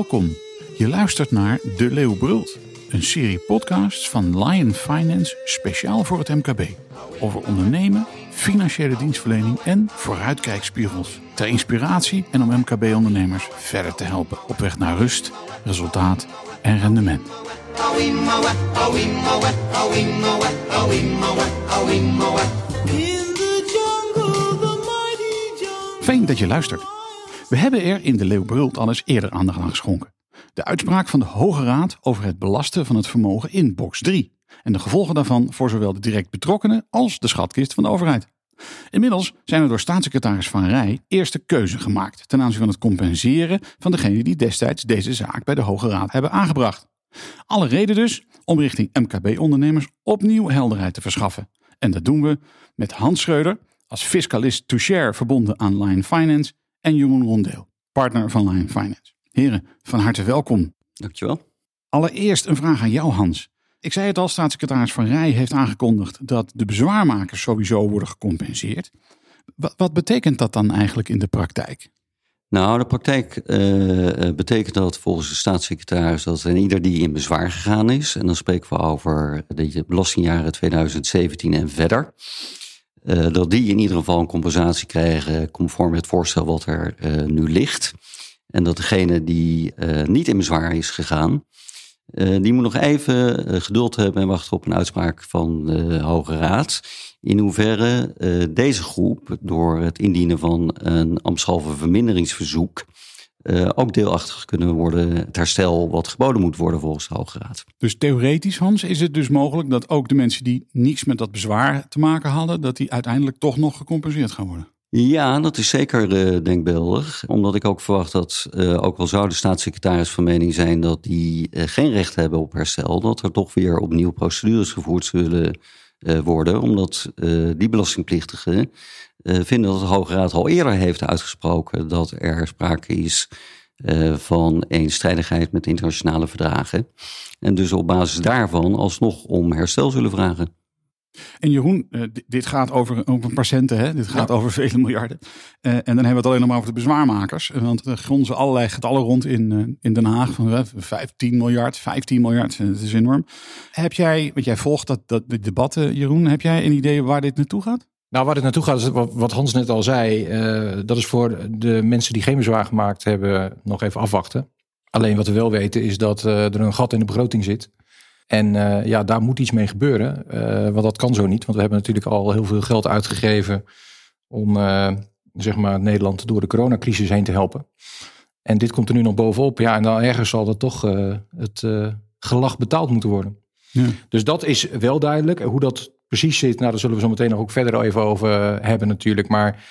welkom. Je luistert naar De Leeuw Brult, een serie podcasts van Lion Finance speciaal voor het MKB. Over ondernemen, financiële dienstverlening en vooruitkijkspiegels. Ter inspiratie en om MKB-ondernemers verder te helpen op weg naar rust, resultaat en rendement. Fijn dat je luistert. We hebben er in de Leeuw Brult al eens eerder aandacht aan geschonken. De uitspraak van de Hoge Raad over het belasten van het vermogen in box 3. En de gevolgen daarvan voor zowel de direct betrokkenen als de schatkist van de overheid. Inmiddels zijn er door staatssecretaris Van Rij eerste keuzen gemaakt ten aanzien van het compenseren van degenen die destijds deze zaak bij de Hoge Raad hebben aangebracht. Alle reden dus om richting MKB-ondernemers opnieuw helderheid te verschaffen. En dat doen we met Hans Schreuder als fiscalist to share verbonden aan Line Finance en Jeroen Rondeel, partner van Line Finance. Heren, van harte welkom. Dankjewel. Allereerst een vraag aan jou, Hans. Ik zei het al, staatssecretaris Van Rij heeft aangekondigd dat de bezwaarmakers sowieso worden gecompenseerd. Wat, wat betekent dat dan eigenlijk in de praktijk? Nou, de praktijk uh, betekent dat volgens de staatssecretaris dat en ieder die in bezwaar gegaan is, en dan spreken we over de belastingjaren 2017 en verder, uh, dat die in ieder geval een compensatie krijgen conform het voorstel wat er uh, nu ligt. En dat degene die niet in bezwaar is gegaan, die moet nog even geduld hebben en wachten op een uitspraak van de Hoge Raad. In hoeverre deze groep door het indienen van een ambtshalve verminderingsverzoek ook deelachtig kunnen worden het herstel wat geboden moet worden volgens de Hoge Raad. Dus theoretisch, Hans, is het dus mogelijk dat ook de mensen die niets met dat bezwaar te maken hadden, dat die uiteindelijk toch nog gecompenseerd gaan worden? Ja, dat is zeker uh, denkbeeldig. Omdat ik ook verwacht dat, uh, ook al zou de staatssecretaris van mening zijn dat die geen recht hebben op herstel, dat er toch weer opnieuw procedures gevoerd zullen worden. Omdat die belastingplichtigen vinden dat de Hoge Raad al eerder heeft uitgesproken dat er sprake is van eenstrijdigheid met internationale verdragen. En dus op basis daarvan alsnog om herstel zullen vragen. En Jeroen, uh, dit gaat over, over patiënten, hè? dit gaat ja. over vele miljarden. Uh, en dan hebben we het alleen nog maar over de bezwaarmakers. Want er gronzen allerlei getallen rond in, uh, in Den Haag van 15 miljard, 15 miljard, dat is enorm. Heb jij, want jij volgt dat, dat, de debatten, Jeroen, heb jij een idee waar dit naartoe gaat? Nou, waar dit naartoe gaat, is wat Hans net al zei. dat is voor de mensen die geen bezwaar gemaakt hebben, nog even afwachten. Alleen wat we wel weten is dat er een gat in de begroting zit. En uh, ja, daar moet iets mee gebeuren. Uh, want dat kan zo niet. Want we hebben natuurlijk al heel veel geld uitgegeven om uh, zeg maar Nederland door de coronacrisis heen te helpen. En dit komt er nu nog bovenop. Ja, en dan ergens zal dat toch het gelag betaald moeten worden. Ja. Dus dat is wel duidelijk. Hoe dat precies zit, nou, daar zullen we zo meteen nog ook verder even over hebben natuurlijk. Maar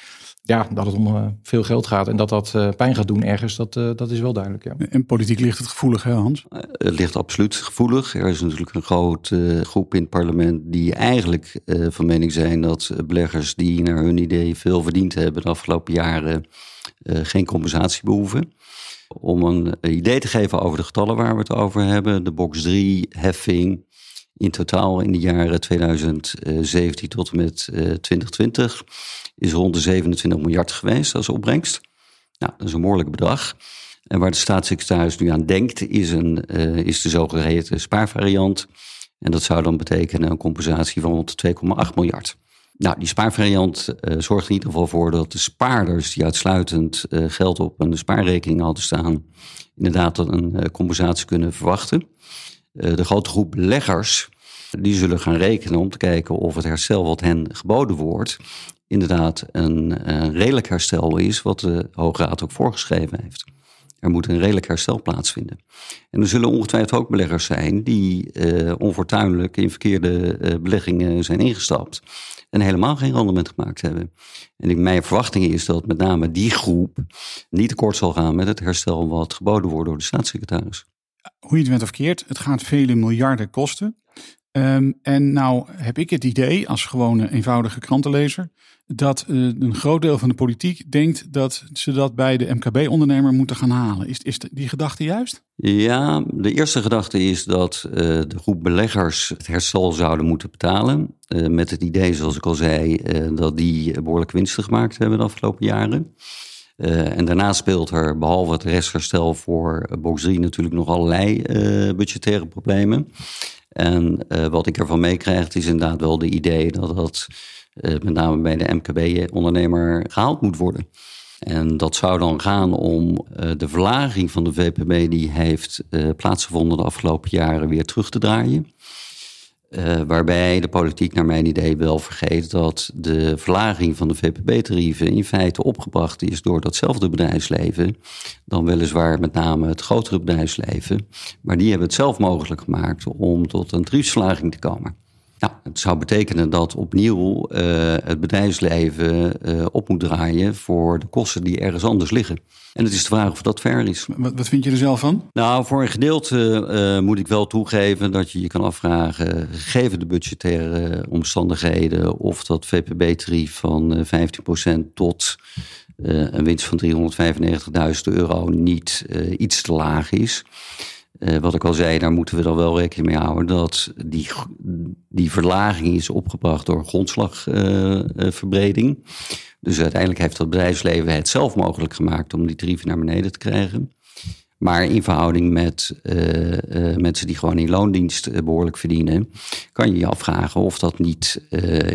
ja, dat het om uh, veel geld gaat en dat dat uh, pijn gaat doen ergens, dat, uh, dat is wel duidelijk. Ja. En politiek ligt het gevoelig, hè Hans? het ligt absoluut gevoelig. Er is natuurlijk een grote groep in het parlement die eigenlijk van mening zijn dat beleggers die naar hun idee veel verdiend hebben de afgelopen jaren geen compensatie behoeven. Om een idee te geven over de getallen waar we het over hebben, de box 3 heffing in totaal in de jaren 2017 tot en met 2020 is rond de 27 miljard geweest als opbrengst. Nou, dat is een behoorlijk bedrag. En waar de staatssecretaris nu aan denkt, is, een, uh, is de zogeheten spaarvariant. En dat zou dan betekenen een compensatie van rond 2,8 miljard. Nou, die spaarvariant uh, zorgt in ieder geval voor dat de spaarders die uitsluitend uh, geld op een spaarrekening hadden staan, inderdaad een compensatie kunnen verwachten. de grote groep beleggers, die zullen gaan rekenen om te kijken of het herstel wat hen geboden wordt, inderdaad een, een redelijk herstel is, wat de Hoge Raad ook voorgeschreven heeft. Er moet een redelijk herstel plaatsvinden. En er zullen ongetwijfeld ook beleggers zijn die uh, onfortuinlijk in verkeerde uh, beleggingen zijn ingestapt en helemaal geen rendement gemaakt hebben. En ik, mijn verwachting is dat met name die groep niet tekort zal gaan met het herstel wat geboden wordt door de staatssecretaris. Hoe je het bent of keert, het gaat vele miljarden kosten. Um, en nou heb ik het idee, als gewone eenvoudige krantenlezer, dat uh, een groot deel van de politiek denkt dat ze dat bij de MKB-ondernemer moeten gaan halen. Is, is die gedachte juist? Ja, de eerste gedachte is dat uh, de groep beleggers het herstel zouden moeten betalen. Uh, met het idee, zoals ik al zei, dat die behoorlijk winsten gemaakt hebben de afgelopen jaren. En daarna speelt er, behalve het restherstel voor box 3, natuurlijk nog allerlei budgettaire problemen. En wat ik ervan meekrijg, is inderdaad wel de idee dat dat met name bij de MKB-ondernemer gehaald moet worden. En dat zou dan gaan om de verlaging van de VPB die heeft plaatsgevonden de afgelopen jaren weer terug te draaien. Waarbij de politiek naar mijn idee wel vergeet dat de verlaging van de VPB-tarieven in feite opgebracht is door datzelfde bedrijfsleven. Dan weliswaar met name het grotere bedrijfsleven. Maar die hebben het zelf mogelijk gemaakt om tot een tariefsverlaging te komen. Nou, het zou betekenen dat opnieuw uh, het bedrijfsleven uh, op moet draaien voor de kosten die ergens anders liggen. En het is de vraag of dat ver is. Wat, wat vind je er zelf van? Nou, voor een gedeelte uh, moet ik wel toegeven dat je je kan afvragen, gegeven de budgettaire omstandigheden, of dat VPB-tarief van 15% tot een winst van 395.000 euro niet iets te laag is. Uh, wat ik al zei, daar moeten we dan wel rekening mee houden dat die, die verlaging is opgebracht door grondslagverbreding. Dus uiteindelijk heeft het bedrijfsleven het zelf mogelijk gemaakt om die tarieven naar beneden te krijgen. Maar in verhouding met uh, uh, mensen die gewoon in loondienst uh, behoorlijk verdienen, kan je je afvragen of dat niet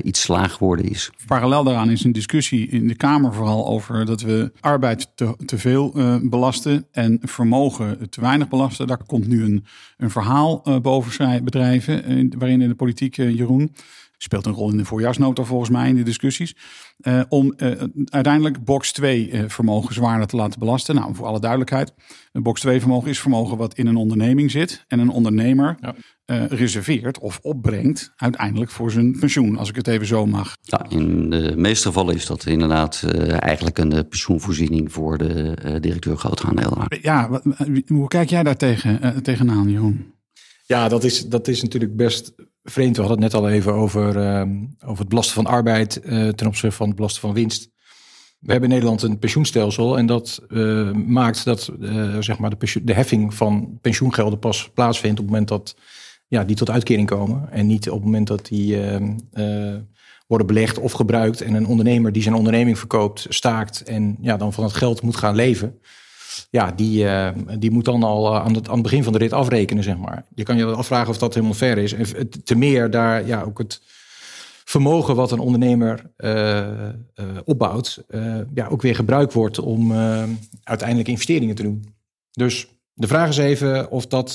iets slaag geworden is. Parallel daaraan is een discussie in de Kamer vooral over dat we arbeid te, te veel belasten en vermogen te weinig belasten. Daar komt nu een, een verhaal boven bedrijven, waarin in de politiek, Jeroen, speelt een rol in de voorjaarsnota volgens mij in de discussies. Uh, om uh, uiteindelijk box 2 uh, vermogen zwaarder te laten belasten. Nou, voor alle duidelijkheid. Een box 2 vermogen is vermogen wat in een onderneming zit. En een ondernemer ja. reserveert of opbrengt uiteindelijk voor zijn pensioen. Als ik het even zo mag. Ja, in de meeste gevallen is dat inderdaad eigenlijk een pensioenvoorziening voor de directeur groot aandeel. Ja, wat, hoe kijk jij daar tegen, tegenaan, Jeroen? Ja, dat is, dat is natuurlijk best vreemd. We hadden het net al even over, uh, over het belasten van arbeid uh, ten opzichte van het belasten van winst. We hebben in Nederland een pensioenstelsel en dat uh, maakt dat zeg maar de, de heffing van pensioengelden pas plaatsvindt op het moment dat ja, die tot uitkering komen. En niet op het moment dat die ehm, worden belegd of gebruikt en een ondernemer die zijn onderneming verkoopt, staakt en ja, dan van het geld moet gaan leven ja, die, uh, die moet dan al uh, aan, het, aan het begin van de rit afrekenen, zeg maar. Je kan je afvragen of dat helemaal fair is. En te meer daar ja, ook het vermogen wat een ondernemer uh, opbouwt, ja, ook weer gebruikt wordt om uiteindelijk investeringen te doen. Dus de vraag is even of dat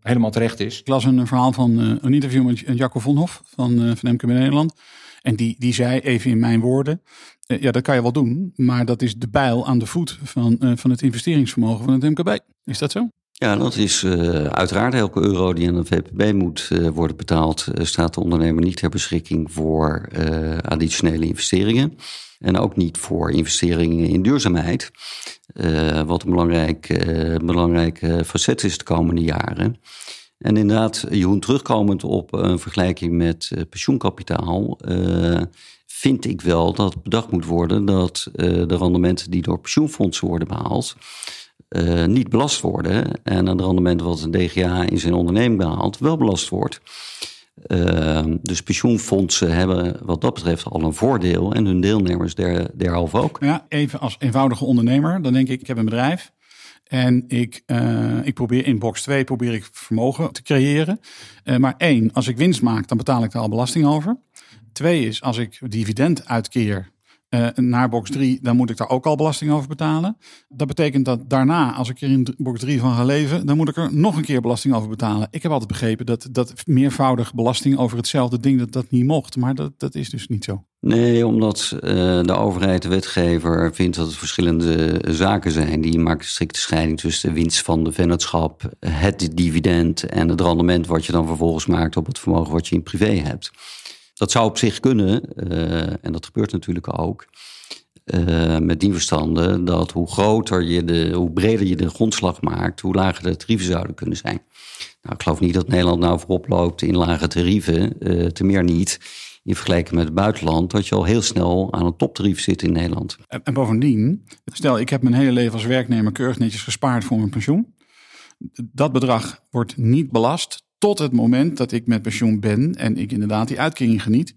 helemaal terecht is. Ik las een verhaal van een interview met Jacco Vonhoff van, van MKB Nederland. En die, die zei even in mijn woorden: eh, ja, dat kan je wel doen, maar dat is de bijl aan de voet van, uh, van het investeringsvermogen van het MKB. Is dat zo? Ja, dat is uh, uiteraard elke euro die aan de VPB moet worden betaald, staat de ondernemer niet ter beschikking voor additionele investeringen. En ook niet voor investeringen in duurzaamheid. wat een belangrijk, belangrijk facet is de komende jaren. En inderdaad, Jeroen, terugkomend op een vergelijking met pensioenkapitaal vind ik wel dat bedacht moet worden dat de rendementen die door pensioenfondsen worden behaald, niet belast worden. En aan de rendementen wat een DGA in zijn onderneming behaalt, wel belast wordt. Uh, dus pensioenfondsen hebben wat dat betreft al een voordeel en hun deelnemers der, derhalve ook. Ja, even als eenvoudige ondernemer, dan denk ik, ik heb een bedrijf. En ik, uh, ik probeer in box 2 probeer ik vermogen te creëren. Uh, maar één, als ik winst maak, dan betaal ik daar al belasting over. Twee is, als ik dividend uitkeer uh, naar box 3, dan moet ik daar ook al belasting over betalen. Dat betekent dat daarna, als ik er in box 3 van ga leven, dan moet ik er nog een keer belasting over betalen. Ik heb altijd begrepen dat, dat meervoudig belasting over hetzelfde ding, dat dat niet mocht. Maar dat, dat is dus niet zo. Nee, omdat uh, de overheid, de wetgever, vindt dat het verschillende zaken zijn. Die maakt strikte scheiding tussen de winst van de vennootschap, het dividend en het rendement wat je dan vervolgens maakt op het vermogen wat je in privé hebt. Dat zou op zich kunnen, uh, en dat gebeurt natuurlijk ook. Uh, met die verstanden dat hoe groter je de, hoe breder je de grondslag maakt, hoe lager de tarieven zouden kunnen zijn. Nou, ik geloof niet dat Nederland nou voorop loopt in lage tarieven, te meer niet in vergelijking met het buitenland, dat je al heel snel aan een toptarief zit in Nederland. En, en bovendien, stel ik heb mijn hele leven als werknemer keurig netjes gespaard voor mijn pensioen. Dat bedrag wordt niet belast tot het moment dat ik met pensioen ben en ik inderdaad die uitkering geniet.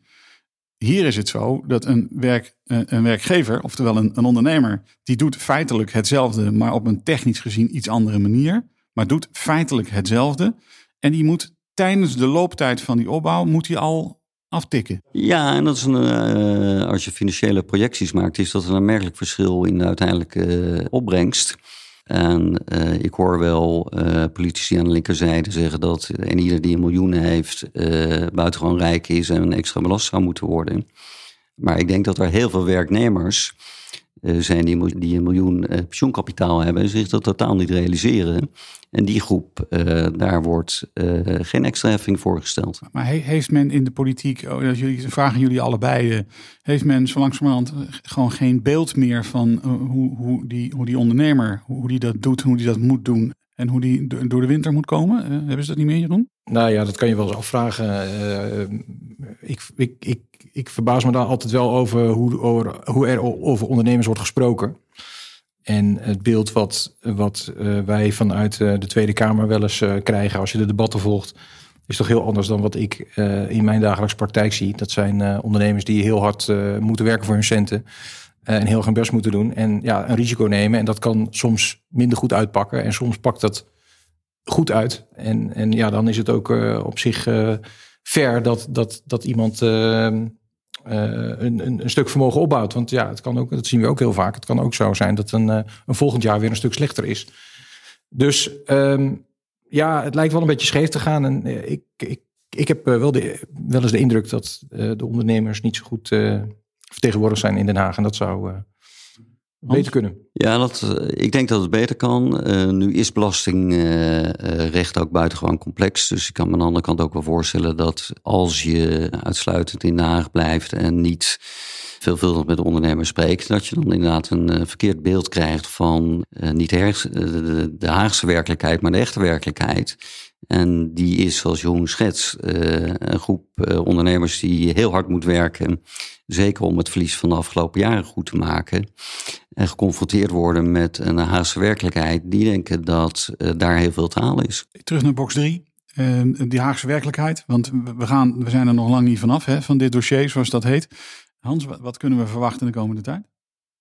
Hier is het zo dat een, werk, eh, een werkgever, oftewel een, een ondernemer, die doet feitelijk hetzelfde, maar op een technisch gezien iets andere manier. Maar doet feitelijk hetzelfde. En die moet tijdens de looptijd van die opbouw, moet hij al aftikken. Ja, en dat is uh, als je financiële projecties maakt, is dat een aanmerkelijk verschil in de uiteindelijke opbrengst. En uh, ik hoor wel politici aan de linkerzijde zeggen dat en ieder die een miljoen heeft uh, buitengewoon rijk is en extra belast zou moeten worden. Maar ik denk dat er heel veel werknemers zijn die, die een miljoen pensioenkapitaal hebben en zich dat totaal niet realiseren. En die groep, daar wordt geen extra heffing voorgesteld. Maar heeft men in de politiek, oh, dat jullie, vragen jullie allebei, heeft men zo langzamerhand gewoon geen beeld meer van hoe, hoe, die, hoe die ondernemer, hoe die dat doet, hoe die dat moet doen en hoe die door de winter moet komen? hebben ze dat niet meer, Jeroen? Nou ja, dat kan je wel eens afvragen. Uh, ik, ik, ik, ik verbaas me daar altijd wel over hoe, over, hoe er over ondernemers wordt gesproken. En het beeld wat, wat uh, wij vanuit uh, de Tweede Kamer wel eens krijgen als je de debatten volgt, is toch heel anders dan wat ik in mijn dagelijkse praktijk zie. Dat zijn ondernemers die heel hard moeten werken voor hun centen. en heel hun best moeten doen. En ja, een risico nemen. En dat kan soms minder goed uitpakken. En soms pakt dat goed uit. En, en ja, dan is het ook op zich fair dat, dat, dat iemand uh, een, een, een, stuk vermogen opbouwt. Want ja, het kan ook, dat zien we ook heel vaak. Het kan ook zo zijn dat een, uh, een volgend jaar weer een stuk slechter is. Dus um, ja, het lijkt wel een beetje scheef te gaan. En uh, ik, ik, ik heb wel, de, wel eens de indruk dat de ondernemers niet zo goed vertegenwoordigd zijn in Den Haag. En dat zou beter kunnen. Ja, dat, eh, ik denk dat het beter kan. Uh, nu is belastingrecht uh, ook buitengewoon complex. Dus ik kan me aan de andere kant ook wel voorstellen dat als je uitsluitend in Den Haag blijft en niet veelvuldig met de ondernemers spreekt, dat je dan inderdaad een verkeerd beeld krijgt van niet de, de Haagse werkelijkheid, maar de echte werkelijkheid. En die is, zoals Jeroen schets, een groep ondernemers die heel hard moet werken. Zeker om het verlies van de afgelopen jaren goed te maken en geconfronteerd worden met een Haagse werkelijkheid, die denken dat uh, daar heel veel te halen is. Terug naar box 3. Uh, die Haagse werkelijkheid. Want we, gaan, we zijn er nog lang niet vanaf hè, van dit dossier, zoals dat heet. Hans, wat, wat kunnen we verwachten de komende tijd?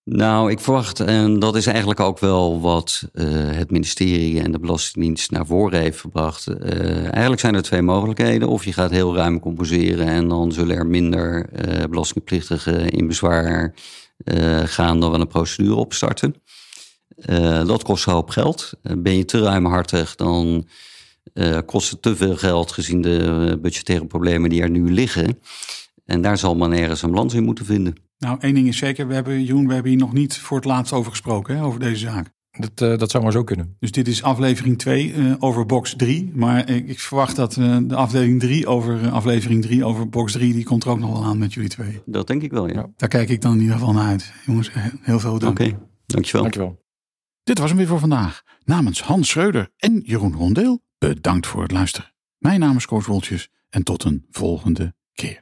Nou, ik verwacht, en dat is eigenlijk ook wel wat uh, het ministerie en de Belastingdienst naar voren heeft gebracht. Uh, eigenlijk zijn er twee mogelijkheden. Of je gaat heel ruim compenseren en dan zullen er minder uh, belastingplichtigen in bezwaar gaan dan een procedure opstarten. Dat kost een hoop geld. Ben je te ruimhartig, dan kost het te veel geld gezien de budgettaire problemen die er nu liggen. En daar zal men ergens een balans in moeten vinden. Nou, één ding is zeker, we hebben, Joen, we hebben hier nog niet voor het laatst over gesproken, hè, over deze zaak. Dat, uh, dat zou maar zo kunnen. Dus dit is aflevering 2 uh, over box 3. Maar ik, ik verwacht dat uh, de afdeling 3 over aflevering 3 over box 3, die komt er ook nog wel aan met jullie twee. Dat denk ik wel, ja. Daar kijk ik dan in ieder geval naar uit. Jongens, heel veel dank. Oké, okay, dankjewel. dankjewel. Dit was hem weer voor vandaag. Namens Hans Schreuder en Jeroen Rondeel, bedankt voor het luisteren. Mijn naam is Koos Woltjes en tot een volgende keer.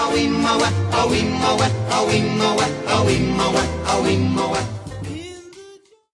awimowe awimowe awimowe awimowe awimowe